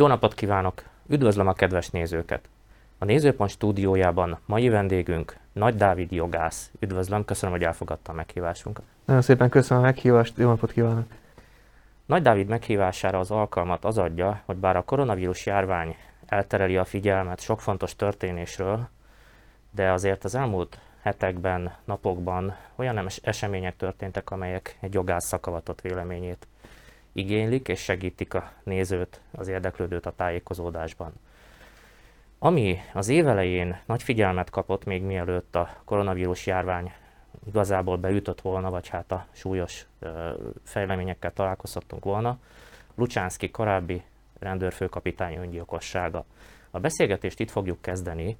Jó napot kívánok! Üdvözlöm a kedves nézőket! A Nézőpont stúdiójában mai vendégünk Nagy Dávid jogász. Üdvözlöm, köszönöm, hogy elfogadta a meghívásunkat. Nagyon szépen köszönöm a meghívást, jó napot kívánok! Nagy Dávid meghívására az alkalmat az adja, hogy bár a koronavírus járvány eltereli a figyelmet sok fontos történésről, de azért az elmúlt hetekben, napokban olyan események történtek, amelyek egy jogász szakavatott véleményét igénylik és segítik a nézőt, az érdeklődőt a tájékozódásban. Ami az évelején nagy figyelmet kapott, még mielőtt a koronavírus járvány igazából beütött volna, vagy hát a súlyos fejleményekkel találkozhattunk volna, Lucsánszki korábbi rendőrfőkapitány öngyilkossága. A beszélgetést itt fogjuk kezdeni,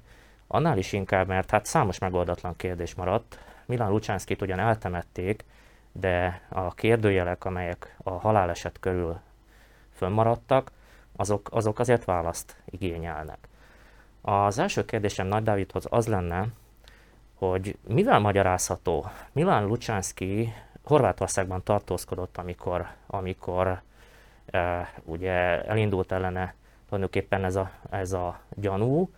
annál is inkább, mert hát számos megoldatlan kérdés maradt. Milán Lucsánszkit ugyan eltemették, de a kérdőjelek, amelyek a haláleset körül fönnmaradtak, azok, azok azért választ igényelnek. Az első kérdésem Nagy Dávidhoz az lenne, hogy mivel magyarázható Milán Lucsánszki Horvátországban tartózkodott, amikor, amikor e, ugye elindult ellene tulajdonképpen ez a, ez a gyanú,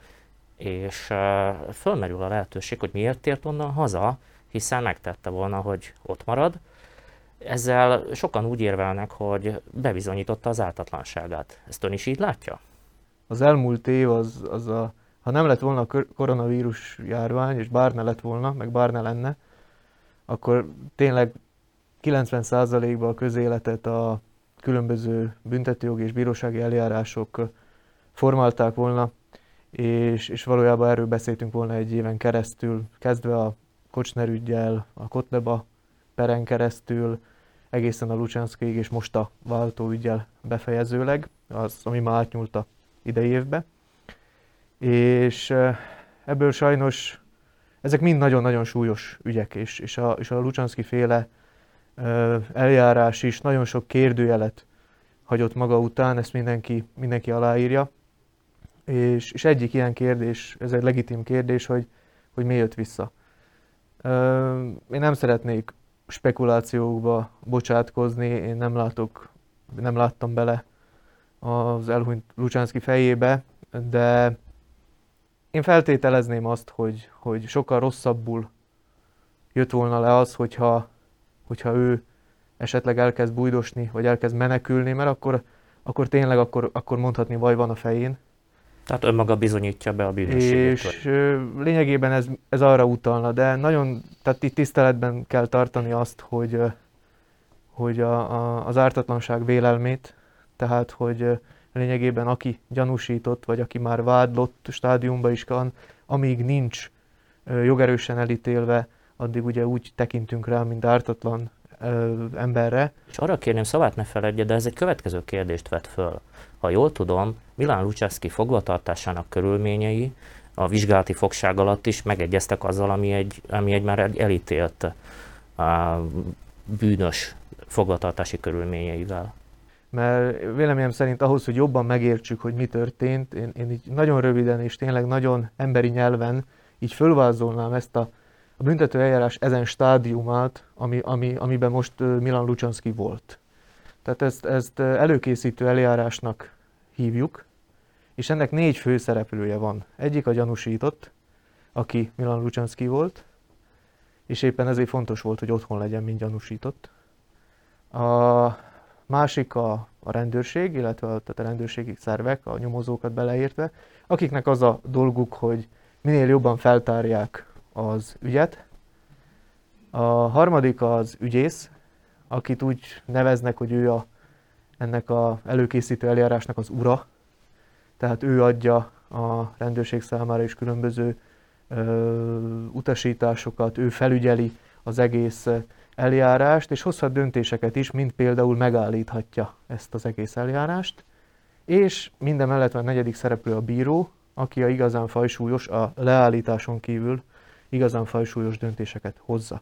és e, fölmerül a lehetőség, hogy miért tért onnan haza, hiszen megtette volna, hogy ott marad. Ezzel sokan úgy érvelnek, hogy bebizonyította az ártatlanságát. Ezt ön is így látja? Az elmúlt év az, az a, ha nem lett volna a koronavírus járvány, és bár ne lett volna, meg bár ne lenne, akkor tényleg 90%-ban a közéletet a különböző büntetőjogi és bírósági eljárások formálták volna, és, és valójában erről beszéltünk volna egy éven keresztül, kezdve a Kocsner ügyjel, a Kotleba peren keresztül, egészen a Lucsánszkéig, és most a váltó ügyjel befejezőleg, az, ami már átnyúlt a idei évbe. És ebből sajnos ezek mind nagyon-nagyon súlyos ügyek, és, és a, és a Lucsánszki féle eljárás is nagyon sok kérdőjelet hagyott maga után, ezt mindenki, mindenki aláírja. És, és egyik ilyen kérdés, ez egy legitim kérdés, hogy, hogy mi jött vissza. Én nem szeretnék spekulációkba bocsátkozni, én nem látok, nem láttam bele az elhunyt Lucsánszki fejébe, de én feltételezném azt, hogy, hogy sokkal rosszabbul jött volna le az, hogyha, hogyha ő esetleg elkezd bújdosni, vagy elkezd menekülni, mert akkor, akkor tényleg akkor, akkor mondhatni baj van a fején, tehát önmaga bizonyítja be a bűnösséget. És lényegében ez, ez arra utalna, de nagyon, tehát itt tiszteletben kell tartani azt, hogy, hogy a, a, az ártatlanság vélelmét, tehát hogy lényegében aki gyanúsított, vagy aki már vádlott stádiumban is van, amíg nincs jogerősen elítélve, addig ugye úgy tekintünk rá, mint ártatlan emberre. És arra kérném, szavát ne feledje, de ez egy következő kérdést vet föl. Ha jól tudom, Milán Lucseszki fogvatartásának körülményei a vizsgálati fogság alatt is megegyeztek azzal, ami egy, ami egy már elítélt a bűnös fogvatartási körülményeivel. Mert véleményem szerint ahhoz, hogy jobban megértsük, hogy mi történt, én, én így nagyon röviden és tényleg nagyon emberi nyelven így fölvázolnám ezt a, a büntető eljárás ezen stádiumát, ami, ami, amiben most Milan Lucsánszki volt. Tehát ezt, ezt előkészítő eljárásnak hívjuk, és ennek négy fő szereplője van. Egyik a gyanúsított, aki Milan Lucsánszki volt, és éppen ezért fontos volt, hogy otthon legyen, mint gyanúsított. A másik a, a rendőrség, illetve a, tehát a rendőrségi szervek, a nyomozókat beleértve, akiknek az a dolguk, hogy minél jobban feltárják az ügyet. A harmadik az ügyész, akit úgy neveznek, hogy ő a, ennek a előkészítő eljárásnak az ura, tehát ő adja a rendőrség számára is különböző ö, utasításokat, ő felügyeli az egész eljárást, és hozhat döntéseket is, mint például megállíthatja ezt az egész eljárást. És minden mellett van a negyedik szereplő a bíró, aki a igazán fajsúlyos, a leállításon kívül igazán fajsúlyos döntéseket hozza.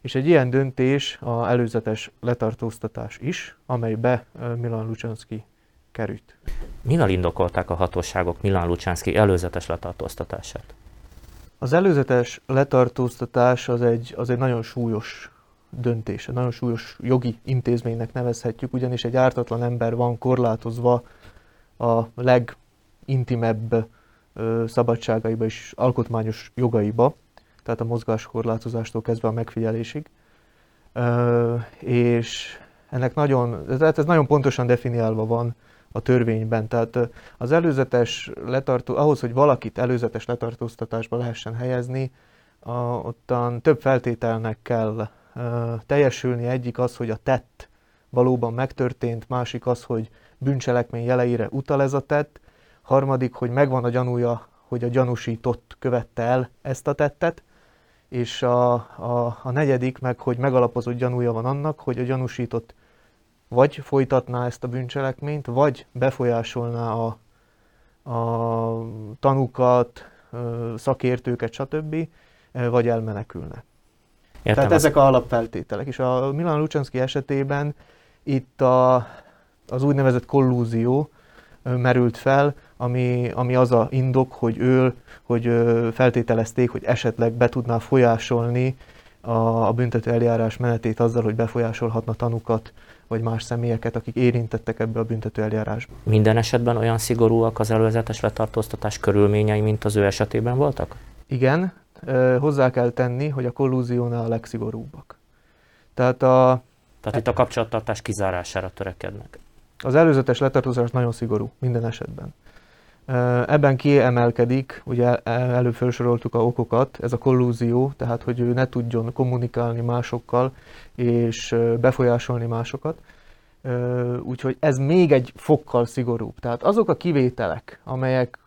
És egy ilyen döntés a előzetes letartóztatás is, amelybe Milan Lucsánszki került. Mivel indokolták a hatóságok Milan Lucsánszki előzetes letartóztatását? Az előzetes letartóztatás az egy, az egy nagyon súlyos döntés, nagyon súlyos jogi intézménynek nevezhetjük, ugyanis egy ártatlan ember van korlátozva a legintimebb szabadságaiba és alkotmányos jogaiba, tehát a mozgáskorlátozástól kezdve a megfigyelésig. És ennek nagyon, tehát ez nagyon pontosan definiálva van a törvényben. Tehát az előzetes letartó, ahhoz, hogy valakit előzetes letartóztatásba lehessen helyezni, a, ottan több feltételnek kell uh, teljesülni. Egyik az, hogy a tett valóban megtörtént, másik az, hogy bűncselekmény jeleire utal ez a tett, harmadik, hogy megvan a gyanúja, hogy a gyanúsított követte el ezt a tettet, és a, a, a negyedik meg, hogy megalapozott gyanúja van annak, hogy a gyanúsított vagy folytatná ezt a bűncselekményt, vagy befolyásolná a, a tanukat, szakértőket, stb., vagy elmenekülne. Értem Tehát ezek a alapfeltételek. És a Milan Luczanski esetében itt a, az úgynevezett kollúzió merült fel, ami, ami az a indok, hogy ő, hogy feltételezték, hogy esetleg be tudná folyásolni a, a büntető eljárás menetét azzal, hogy befolyásolhatna tanukat, vagy más személyeket, akik érintettek ebbe a büntető eljárásba. Minden esetben olyan szigorúak az előzetes letartóztatás körülményei, mint az ő esetében voltak? Igen, hozzá kell tenni, hogy a kollúziónál a legszigorúbbak. Tehát, a, Tehát itt a kapcsolattartás kizárására törekednek. Az előzetes letartóztatás nagyon szigorú minden esetben. Ebben kiemelkedik, ugye előbb felsoroltuk a okokat, ez a kollúzió, tehát hogy ő ne tudjon kommunikálni másokkal és befolyásolni másokat. Úgyhogy ez még egy fokkal szigorúbb. Tehát azok a kivételek, amelyek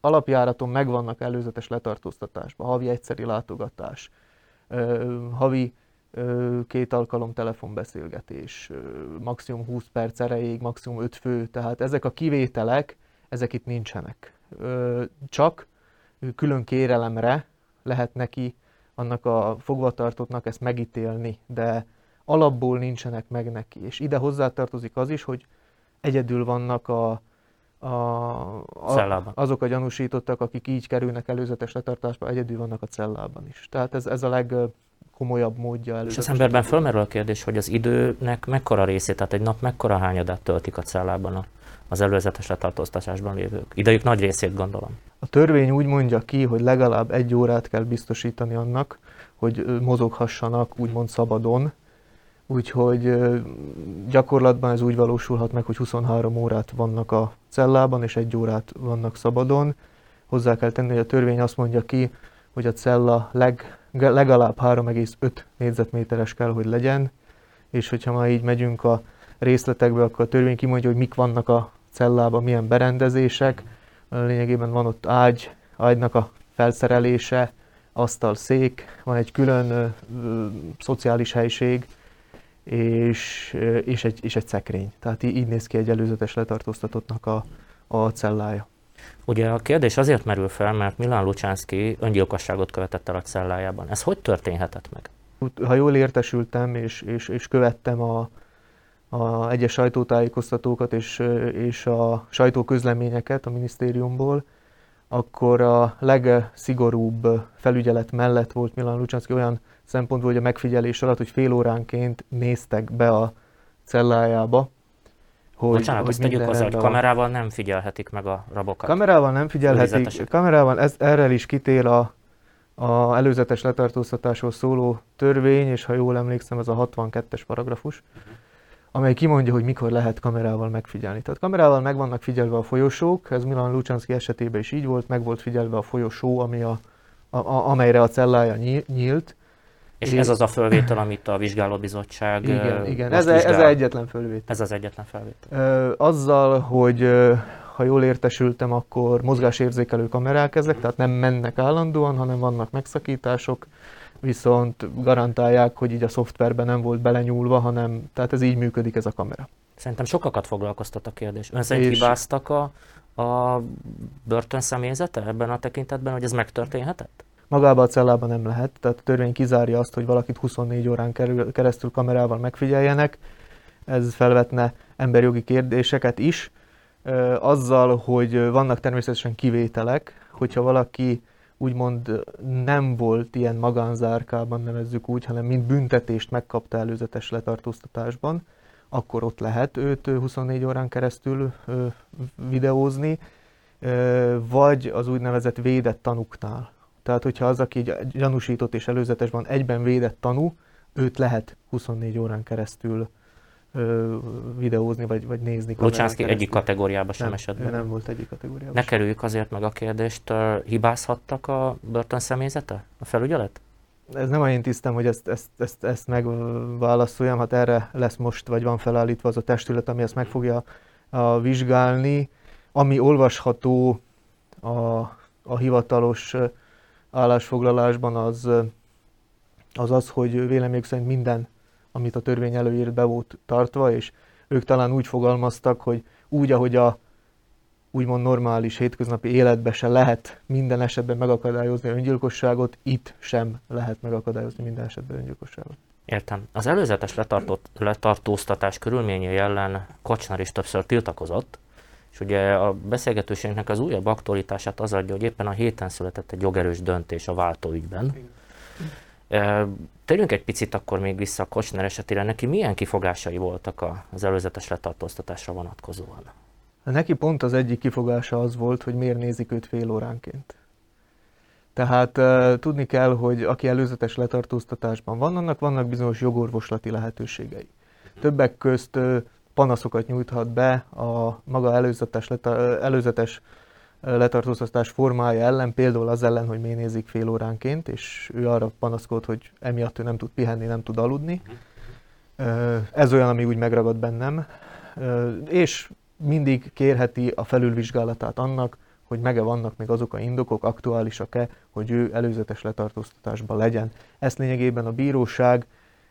alapjáraton megvannak előzetes letartóztatásban, havi egyszeri látogatás, havi két alkalom telefonbeszélgetés, maximum 20 perc erejéig, maximum 5 fő, tehát ezek a kivételek, ezek itt nincsenek. Csak külön kérelemre lehet neki, annak a fogvatartottnak ezt megítélni, de alapból nincsenek meg neki. És ide hozzátartozik az is, hogy egyedül vannak a, a, a, azok a gyanúsítottak, akik így kerülnek előzetes letartásba, egyedül vannak a cellában is. Tehát ez, ez a legkomolyabb módja előzetes. És az emberben fölmerül a kérdés, hogy az időnek mekkora részét, tehát egy nap mekkora hányadát töltik a cellában a az előzetes letartóztatásban lévők. Idejük nagy részét gondolom. A törvény úgy mondja ki, hogy legalább egy órát kell biztosítani annak, hogy mozoghassanak úgymond szabadon, úgyhogy gyakorlatban ez úgy valósulhat meg, hogy 23 órát vannak a cellában, és egy órát vannak szabadon. Hozzá kell tenni, hogy a törvény azt mondja ki, hogy a cella leg, legalább 3,5 négyzetméteres kell, hogy legyen, és hogyha már így megyünk a részletekbe, akkor a törvény kimondja, hogy mik vannak a cellában milyen berendezések, lényegében van ott ágy, ágynak a felszerelése, asztal, szék, van egy külön ö, ö, szociális helység, és, ö, és, egy, és egy szekrény. Tehát így, így néz ki egy előzetes letartóztatottnak a, a cellája. Ugye a kérdés azért merül fel, mert Milán Lucsánszki öngyilkosságot követett el a cellájában. Ez hogy történhetett meg? Ha jól értesültem és, és, és követtem a, a egyes sajtótájékoztatókat és, és a sajtóközleményeket a minisztériumból, akkor a legszigorúbb felügyelet mellett volt Milan Lucsanszki olyan szempontból, hogy a megfigyelés alatt, hogy fél óránként néztek be a cellájába, hogy, Bocsánat, hogy azt tegyük hozzá, hogy kamerával nem figyelhetik meg a rabokat. Kamerával nem figyelhetik, kamerával ez, erre is kitér a, a előzetes letartóztatásról szóló törvény, és ha jól emlékszem, ez a 62-es paragrafus. Uh-huh amely kimondja, hogy mikor lehet kamerával megfigyelni. Tehát kamerával meg vannak figyelve a folyosók, ez Milan Lucsánszki esetében is így volt, meg volt figyelve a folyosó, ami a, a, a, amelyre a cellája nyílt. És, ez az a fölvétel, amit a vizsgálóbizottság Igen, igen. Ez, ez egyetlen fölvétel. Ez az egyetlen fölvétel. Azzal, hogy ha jól értesültem, akkor mozgásérzékelő kamerák ezek, tehát nem mennek állandóan, hanem vannak megszakítások, viszont garantálják, hogy így a szoftverben nem volt belenyúlva, hanem tehát ez így működik ez a kamera. Szerintem sokakat foglalkoztat a kérdés. Ön szerint és... hibáztak a, a börtön személyzete ebben a tekintetben, hogy ez megtörténhetett? Magában a cellában nem lehet, tehát a törvény kizárja azt, hogy valakit 24 órán keresztül kamerával megfigyeljenek. Ez felvetne emberjogi kérdéseket is. Azzal, hogy vannak természetesen kivételek, hogyha valaki úgymond nem volt ilyen magánzárkában, nevezzük úgy, hanem mint büntetést megkapta előzetes letartóztatásban, akkor ott lehet őt 24 órán keresztül videózni, vagy az úgynevezett védett tanuknál. Tehát, hogyha az, aki gyanúsított és előzetesben egyben védett tanú, őt lehet 24 órán keresztül ö, videózni, vagy, vagy nézni. Lucsánszki egyik kategóriában sem esett be. nem volt egyik kategóriában. Ne kerüljük azért meg a kérdést, hibázhattak a börtön személyzete, a felügyelet? Ez nem én tisztem, hogy ezt, ezt, ezt, ezt megválaszoljam, hát erre lesz most, vagy van felállítva az a testület, ami ezt meg fogja a, vizsgálni. Ami olvasható a, a hivatalos állásfoglalásban, az az, az hogy véleményük szerint minden amit a törvény előírt be volt tartva, és ők talán úgy fogalmaztak, hogy úgy, ahogy a úgymond normális hétköznapi életben se lehet minden esetben megakadályozni a öngyilkosságot, itt sem lehet megakadályozni minden esetben öngyilkosságot. Értem. Az előzetes letartott, letartóztatás körülményei ellen Kocsner is többször tiltakozott, és ugye a beszélgetőségnek az újabb aktualitását az adja, hogy éppen a héten született egy jogerős döntés a váltóügyben. Igen Térjünk egy picit akkor még vissza a Kocsner esetére. Neki milyen kifogásai voltak az előzetes letartóztatásra vonatkozóan? Neki pont az egyik kifogása az volt, hogy miért nézik őt fél óránként. Tehát tudni kell, hogy aki előzetes letartóztatásban van, annak vannak bizonyos jogorvoslati lehetőségei. Többek közt panaszokat nyújthat be a maga előzetes, leta, előzetes letartóztatás formája ellen, például az ellen, hogy nézik fél óránként, és ő arra panaszkod, hogy emiatt ő nem tud pihenni, nem tud aludni. Ez olyan, ami úgy megragad bennem. És mindig kérheti a felülvizsgálatát annak, hogy mege vannak még azok a indokok, aktuálisak-e, hogy ő előzetes letartóztatásban legyen. Ezt lényegében a bíróság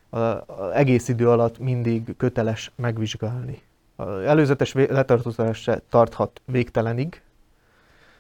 az egész idő alatt mindig köteles megvizsgálni. Az előzetes letartóztatás se tarthat végtelenig,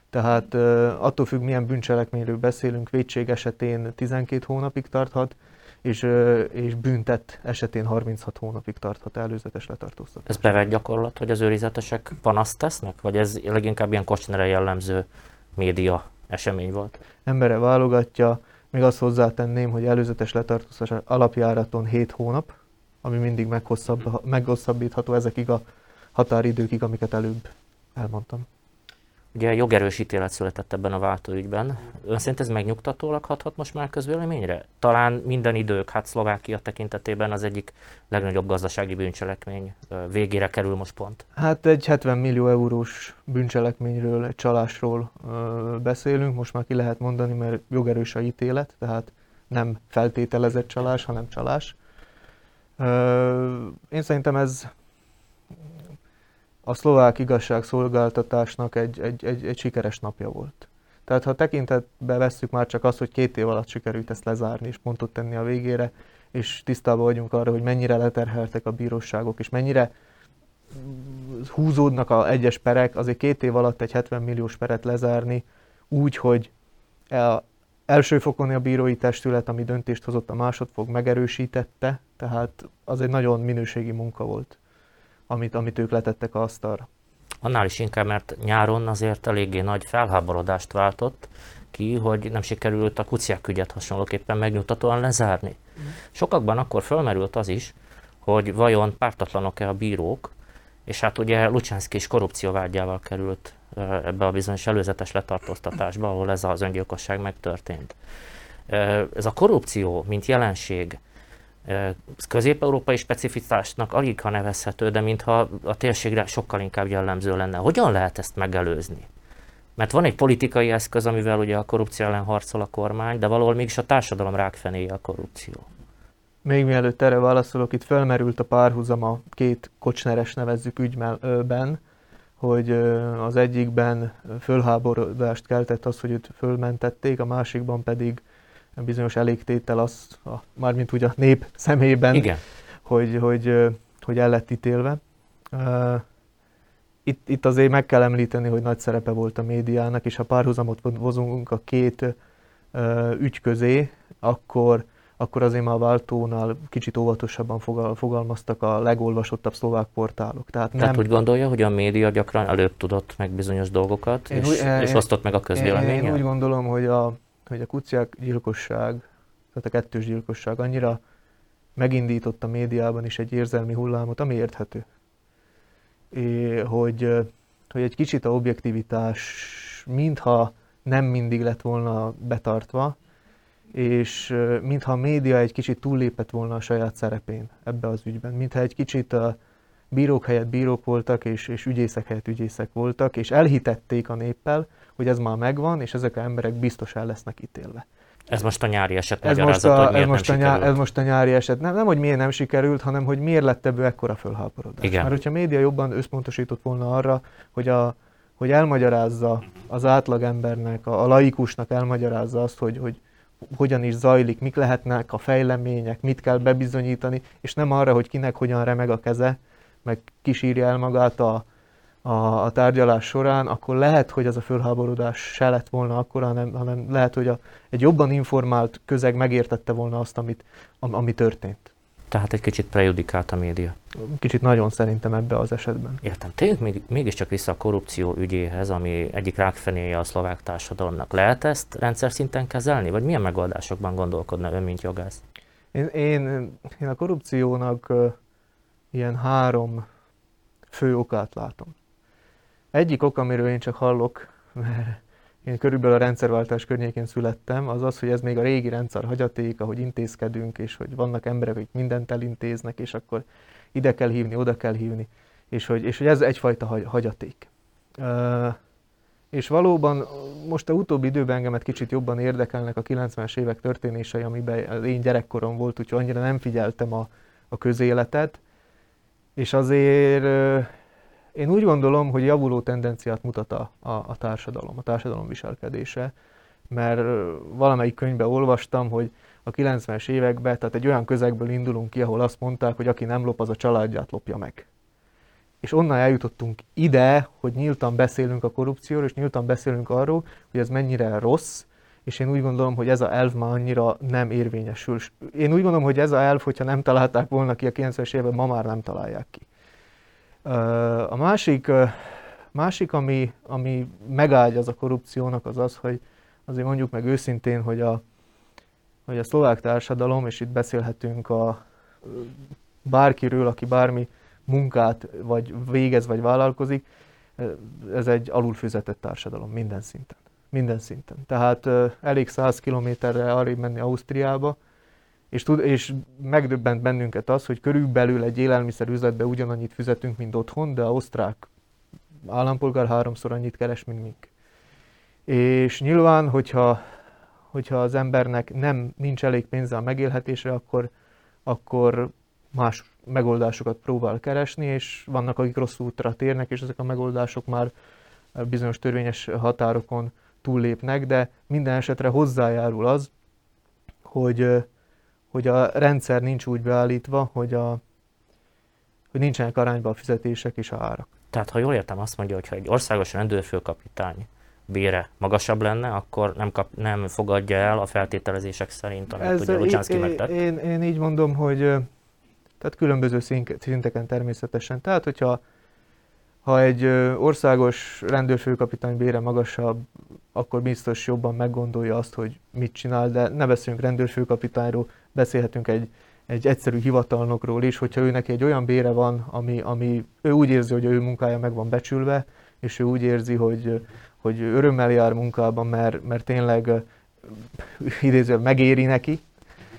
tehát attól függ, milyen bűncselekményről beszélünk, védség esetén 12 hónapig tarthat, és, és büntet esetén 36 hónapig tarthat előzetes letartóztatás. Ez bevett gyakorlat, hogy az őrizetesek panaszt tesznek, vagy ez leginkább ilyen kocsnere jellemző média esemény volt? Embere válogatja, még azt hozzátenném, hogy előzetes letartóztatás alapjáraton 7 hónap, ami mindig meghosszabb, meghosszabbítható ezekig a határidőkig, amiket előbb elmondtam. Ugye jogerős ítélet született ebben a váltóügyben. Ön szerint ez megnyugtatólag hathat most már közvéleményre? Talán minden idők, hát Szlovákia tekintetében az egyik legnagyobb gazdasági bűncselekmény végére kerül most pont. Hát egy 70 millió eurós bűncselekményről, egy csalásról beszélünk, most már ki lehet mondani, mert jogerős a ítélet, tehát nem feltételezett csalás, hanem csalás. Én szerintem ez a szlovák igazságszolgáltatásnak egy, egy, egy, egy sikeres napja volt. Tehát ha tekintetbe vesszük már csak azt, hogy két év alatt sikerült ezt lezárni és pontot tenni a végére, és tisztában vagyunk arra, hogy mennyire leterheltek a bíróságok, és mennyire húzódnak a egyes perek, azért két év alatt egy 70 milliós peret lezárni, úgy, hogy a első fokon a bírói testület, ami döntést hozott, a másodfok megerősítette, tehát az egy nagyon minőségi munka volt amit, amit ők letettek a asztalra. Annál is inkább, mert nyáron azért eléggé nagy felháborodást váltott ki, hogy nem sikerült a kuciák ügyet hasonlóképpen megnyugtatóan lezárni. Sokakban akkor fölmerült az is, hogy vajon pártatlanok-e a bírók, és hát ugye Lucsánszki is korrupcióvágyával került ebbe a bizonyos előzetes letartóztatásba, ahol ez az öngyilkosság megtörtént. Ez a korrupció, mint jelenség, közép-európai specificitásnak alig ha nevezhető, de mintha a térségre sokkal inkább jellemző lenne. Hogyan lehet ezt megelőzni? Mert van egy politikai eszköz, amivel ugye a korrupció ellen harcol a kormány, de valahol mégis a társadalom rákfenéje a korrupció. Még mielőtt erre válaszolok, itt felmerült a párhuzam a két kocsneres nevezzük ügyben, hogy az egyikben fölháborodást keltett az, hogy őt fölmentették, a másikban pedig bizonyos elégtétel az, a, mármint úgy a nép szemében, Igen. Hogy, hogy, hogy el lett ítélve. Itt, itt azért meg kell említeni, hogy nagy szerepe volt a médiának, és ha párhuzamot hozunk a két ügy közé, akkor, akkor azért már a váltónál kicsit óvatosabban fogalmaztak a legolvasottabb szlovák portálok. Tehát, nem... Tehát úgy gondolja, hogy a média gyakran előbb tudott meg bizonyos dolgokat, én és, úgy, és osztott meg a közvéleménnyel? Én úgy gondolom, hogy a, hogy a kuciák gyilkosság, tehát a kettős gyilkosság annyira megindított a médiában is egy érzelmi hullámot, ami érthető. É, hogy, hogy egy kicsit a objektivitás mintha nem mindig lett volna betartva, és mintha a média egy kicsit túllépett volna a saját szerepén ebbe az ügyben, mintha egy kicsit a bírók helyett bírók voltak, és, és ügyészek helyett ügyészek voltak, és elhitették a néppel, hogy ez már megvan, és ezek az emberek biztos el lesznek ítélve. Ez most a nyári eset ez most a, hogy ez most, a nyár, ez most a nyári eset. Nem, nem, hogy miért nem sikerült, hanem hogy miért lett ebből ekkora fölháborodás. Igen. Mert hogyha a média jobban összpontosított volna arra, hogy, a, hogy elmagyarázza az átlagembernek, a, a laikusnak elmagyarázza azt, hogy, hogy hogyan is zajlik, mik lehetnek a fejlemények, mit kell bebizonyítani, és nem arra, hogy kinek hogyan remeg a keze, meg kisírja el magát a, a, a tárgyalás során, akkor lehet, hogy az a fölháborodás se lett volna akkor, hanem, hanem lehet, hogy a, egy jobban informált közeg megértette volna azt, amit, am, ami történt. Tehát egy kicsit prejudikált a média. Kicsit nagyon szerintem ebbe az esetben. Értem. Tényleg még, mégiscsak vissza a korrupció ügyéhez, ami egyik rákfenéje a szlovák társadalomnak. Lehet ezt rendszer szinten kezelni, vagy milyen megoldásokban gondolkodna ön, mint jogász? Én, én, én a korrupciónak ilyen három fő okát látom. Egyik ok, amiről én csak hallok, mert én körülbelül a rendszerváltás környékén születtem, az az, hogy ez még a régi rendszer hagyaték, ahogy intézkedünk, és hogy vannak emberek, akik mindent elintéznek, és akkor ide kell hívni, oda kell hívni, és hogy, és hogy ez egyfajta hagyaték. Uh, és valóban most a utóbbi időben engemet kicsit jobban érdekelnek a 90-es évek történései, amiben az én gyerekkorom volt, úgyhogy annyira nem figyeltem a, a közéletet, és azért én úgy gondolom, hogy javuló tendenciát mutat a, a, a társadalom, a társadalom viselkedése, mert valamelyik könyvben olvastam, hogy a 90-es években, tehát egy olyan közegből indulunk ki, ahol azt mondták, hogy aki nem lop, az a családját lopja meg. És onnan eljutottunk ide, hogy nyíltan beszélünk a korrupcióról, és nyíltan beszélünk arról, hogy ez mennyire rossz, és én úgy gondolom, hogy ez a elv már annyira nem érvényesül. Én úgy gondolom, hogy ez a elv, hogyha nem találták volna ki a 90-es években, ma már nem találják ki. A másik, másik ami, ami megágy a korrupciónak, az az, hogy azért mondjuk meg őszintén, hogy a, hogy a szlovák társadalom, és itt beszélhetünk a bárkiről, aki bármi munkát vagy végez, vagy vállalkozik, ez egy alulfizetett társadalom minden szinten. Minden szinten. Tehát elég 100 kilométerre arrébb menni Ausztriába, és, tud, és megdöbbent bennünket az, hogy körülbelül egy élelmiszerüzletbe ugyanannyit fizetünk, mint otthon, de osztrák állampolgár háromszor annyit keres, mint mink. És nyilván, hogyha, hogyha az embernek nem nincs elég pénze a megélhetésre, akkor, akkor más megoldásokat próbál keresni, és vannak, akik rossz útra térnek, és ezek a megoldások már bizonyos törvényes határokon túllépnek, de minden esetre hozzájárul az, hogy, hogy a rendszer nincs úgy beállítva, hogy, a, hogy nincsenek arányba a fizetések és a árak. Tehát, ha jól értem, azt mondja, hogy ha egy országos rendőrfőkapitány bére magasabb lenne, akkor nem, kap, nem fogadja el a feltételezések szerint, amit Ez ugye Lucsánszki megtett. Én, én így mondom, hogy tehát különböző szinteken természetesen. Tehát, hogyha ha egy országos rendőrfőkapitány bére magasabb, akkor biztos jobban meggondolja azt, hogy mit csinál, de ne beszéljünk rendőrfőkapitányról, beszélhetünk egy, egy egyszerű hivatalnokról is, hogyha őnek egy olyan bére van, ami, ami ő úgy érzi, hogy ő munkája meg van becsülve, és ő úgy érzi, hogy, hogy örömmel jár munkában, mert, mert tényleg idéző megéri neki,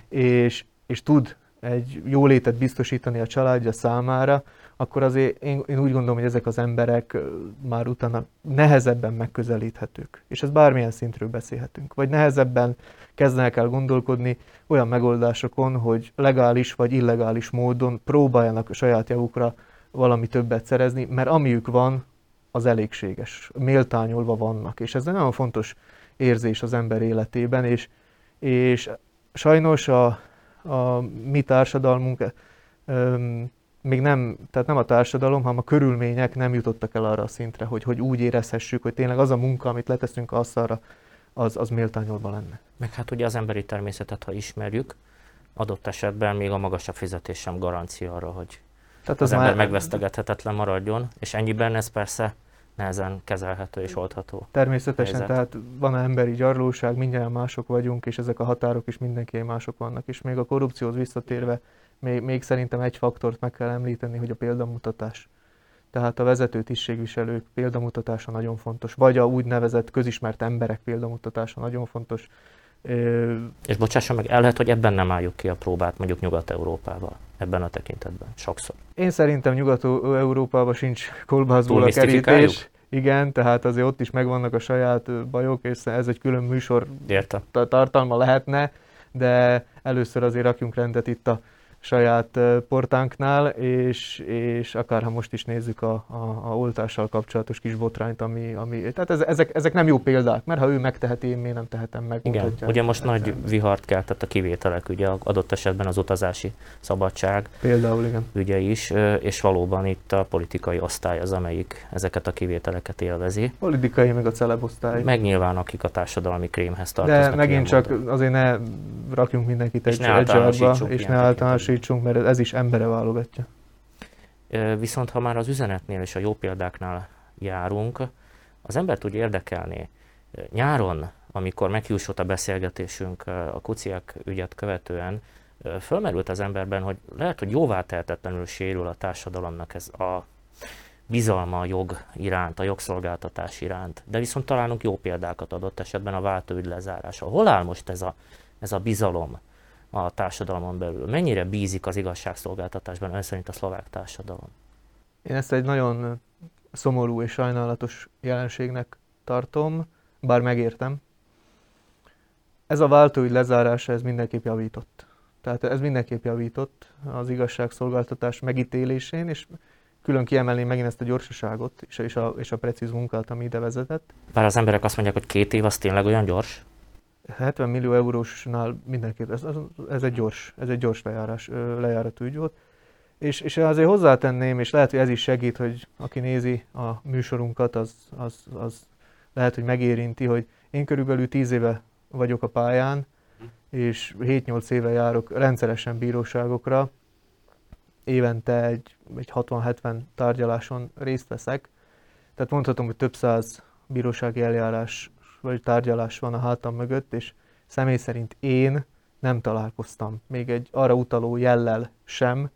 és, és tud egy jólétet biztosítani a családja számára, akkor azért én, én úgy gondolom, hogy ezek az emberek már utána nehezebben megközelíthetők. És ez bármilyen szintről beszélhetünk. Vagy nehezebben kezdenek el gondolkodni olyan megoldásokon, hogy legális vagy illegális módon próbáljanak a saját javukra valami többet szerezni, mert amiük van, az elégséges, méltányolva vannak. És ez egy nagyon fontos érzés az ember életében, és, és sajnos a, a mi társadalmunk még nem, tehát nem a társadalom, hanem a körülmények nem jutottak el arra a szintre, hogy, hogy úgy érezhessük, hogy tényleg az a munka, amit leteszünk asztalra, az, az méltányolva lenne. Meg hát ugye az emberi természetet, ha ismerjük, adott esetben még a magasabb fizetés sem garancia arra, hogy Tehát az, az ember már... megvesztegethetetlen maradjon, és ennyiben ez persze nehezen kezelhető és oldható. Természetesen, helyzet. tehát van emberi gyarlóság, mindjárt mások vagyunk, és ezek a határok is mindenki mások vannak. És még a korrupcióhoz visszatérve, még, még szerintem egy faktort meg kell említeni, hogy a példamutatás. Tehát a vezető tisztségviselők példamutatása nagyon fontos, vagy a úgynevezett közismert emberek példamutatása nagyon fontos. Ö, És bocsásson meg, el lehet, hogy ebben nem álljuk ki a próbát mondjuk Nyugat-Európával, ebben a tekintetben, sokszor. Én szerintem Nyugat-Európában sincs kolbászból a kerítés. Igen, tehát azért ott is megvannak a saját bajok, és ez egy külön műsor Értem? ta- tartalma lehetne, de először azért rakjunk rendet itt a saját portánknál, és, és akár ha most is nézzük a, a, a oltással kapcsolatos kis botrányt, ami, ami tehát ez, ezek, ezek nem jó példák, mert ha ő megteheti, én miért nem tehetem meg. Igen, ugye most nagy vihart keltett a kivételek, ugye adott esetben az utazási szabadság Például, igen. ügye is, és valóban itt a politikai osztály az, amelyik ezeket a kivételeket élvezi. Politikai, meg a celebosztály. Meg nyilván akik a társadalmi krémhez tartoznak. De megint csak módon. azért ne rakjunk mindenkit És egy, ne egy zsarba, és ne általánosítsunk, mert ez is embere válogatja. Viszont ha már az üzenetnél és a jó példáknál járunk, az embert úgy érdekelné. Ö, Nyáron, amikor meghiúsult a beszélgetésünk a kuciák ügyet követően, fölmerült az emberben, hogy lehet, hogy jóvá tehetetlenül sérül a társadalomnak ez a bizalma a jog iránt, a jogszolgáltatás iránt, de viszont találunk jó példákat adott esetben a váltóügy lezárása. Hol áll most ez a, ez a bizalom a társadalomon belül? Mennyire bízik az igazságszolgáltatásban ön szerint a szlovák társadalom? Én ezt egy nagyon szomorú és sajnálatos jelenségnek tartom, bár megértem. Ez a váltóügy lezárása, ez mindenképp javított. Tehát ez mindenképp javított az igazságszolgáltatás megítélésén, és külön kiemelném megint ezt a gyorsaságot és a, és a, és a precíz munkát, ami ide vezetett. Bár az emberek azt mondják, hogy két év az tényleg olyan gyors? 70 millió eurósnál mindenképp, ez, ez, egy gyors, ez egy gyors lejárás, lejáratú ügy volt. És, és azért hozzátenném, és lehet, hogy ez is segít, hogy aki nézi a műsorunkat, az, az, az lehet, hogy megérinti, hogy én körülbelül 10 éve vagyok a pályán, és 7-8 éve járok rendszeresen bíróságokra, évente egy, egy 60-70 tárgyaláson részt veszek. Tehát mondhatom, hogy több száz bírósági eljárás vagy tárgyalás van a hátam mögött, és személy szerint én nem találkoztam még egy arra utaló jellel sem,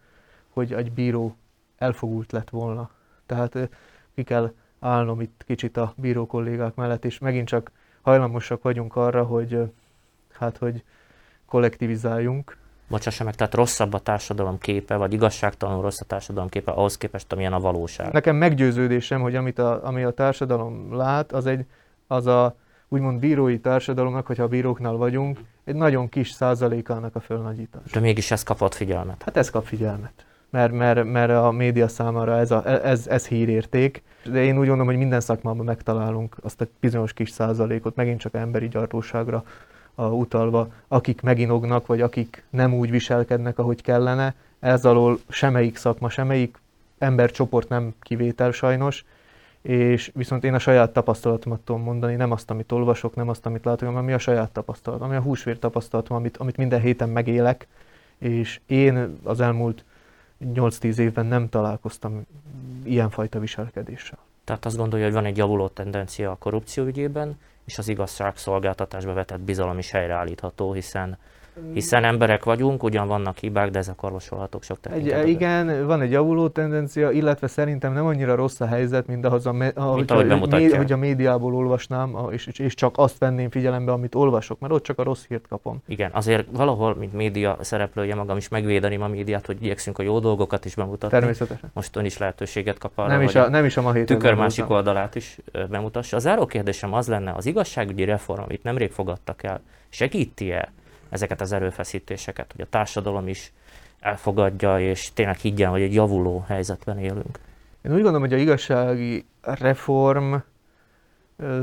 hogy egy bíró elfogult lett volna. Tehát ki kell állnom itt kicsit a bíró kollégák mellett, és megint csak hajlamosak vagyunk arra, hogy hát, hogy kollektivizáljunk. Bocsássa meg, tehát rosszabb a társadalom képe, vagy igazságtalanul rossz a társadalom képe ahhoz képest, amilyen a valóság. Nekem meggyőződésem, hogy amit a, ami a társadalom lát, az egy, az a úgymond bírói társadalomnak, hogyha a bíróknál vagyunk, egy nagyon kis százalékának a fölnagyítás. De mégis ez kapott figyelmet. Hát ez kap figyelmet. Mert, mert, mert a média számára ez, a, ez, ez hírérték. De én úgy gondolom, hogy minden szakmában megtalálunk azt a bizonyos kis százalékot, megint csak emberi gyarlóságra a, utalva, akik meginognak, vagy akik nem úgy viselkednek, ahogy kellene. Ez alól semmelyik szakma, semmelyik embercsoport nem kivétel sajnos, és viszont én a saját tapasztalatomat tudom mondani, nem azt, amit olvasok, nem azt, amit látok, hanem ami a saját tapasztalat, ami a húsvér tapasztalatom, amit, amit minden héten megélek, és én az elmúlt 8-10 évben nem találkoztam ilyenfajta viselkedéssel. Tehát azt gondolja, hogy van egy javuló tendencia a korrupció ügyében, és az igazságszolgáltatásba vetett bizalom is helyreállítható, hiszen hiszen emberek vagyunk, ugyan vannak hibák, de ezek orvosolhatók sok tekintetben. igen, van egy javuló tendencia, illetve szerintem nem annyira rossz a helyzet, mint ahhoz a, me- ahogy, ahogy a, bemutatják. hogy a médiából olvasnám, és, és csak azt venném figyelembe, amit olvasok, mert ott csak a rossz hírt kapom. Igen, azért valahol, mint média szereplője magam is megvédeném a médiát, hogy igyekszünk a jó dolgokat is bemutatni. Természetesen. Most ön is lehetőséget kap arra, Nem is, a, nem is a ma héten tükör másik oldalát is bemutassa. A záró kérdésem az lenne, az igazságügyi reform, amit nemrég fogadtak el, segíti-e ezeket az erőfeszítéseket, hogy a társadalom is elfogadja, és tényleg higgyen, hogy egy javuló helyzetben élünk? Én úgy gondolom, hogy a igazsági reform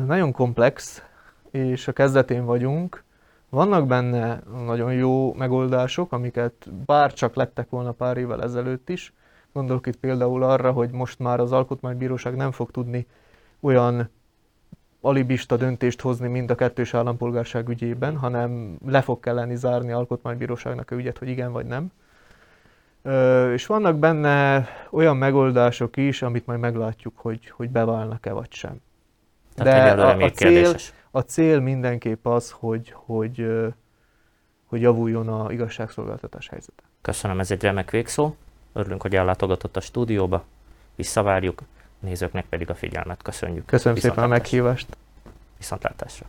nagyon komplex, és a kezdetén vagyunk. Vannak benne nagyon jó megoldások, amiket bár csak lettek volna pár évvel ezelőtt is. Gondolok itt például arra, hogy most már az Alkotmánybíróság nem fog tudni olyan alibista döntést hozni, mint a kettős állampolgárság ügyében, hanem le fog kelleni zárni Alkotmánybíróságnak a ügyet, hogy igen vagy nem. Ö, és vannak benne olyan megoldások is, amit majd meglátjuk, hogy, hogy beválnak-e vagy sem. Tehát De a, a, cél, a cél mindenképp az, hogy, hogy, hogy javuljon a igazságszolgáltatás helyzete. Köszönöm, ez egy remek végszó. Örülünk, hogy ellátogatott a stúdióba. Visszavárjuk, nézőknek pedig a figyelmet köszönjük. Köszönöm szépen a meghívást. Viszontlátásra.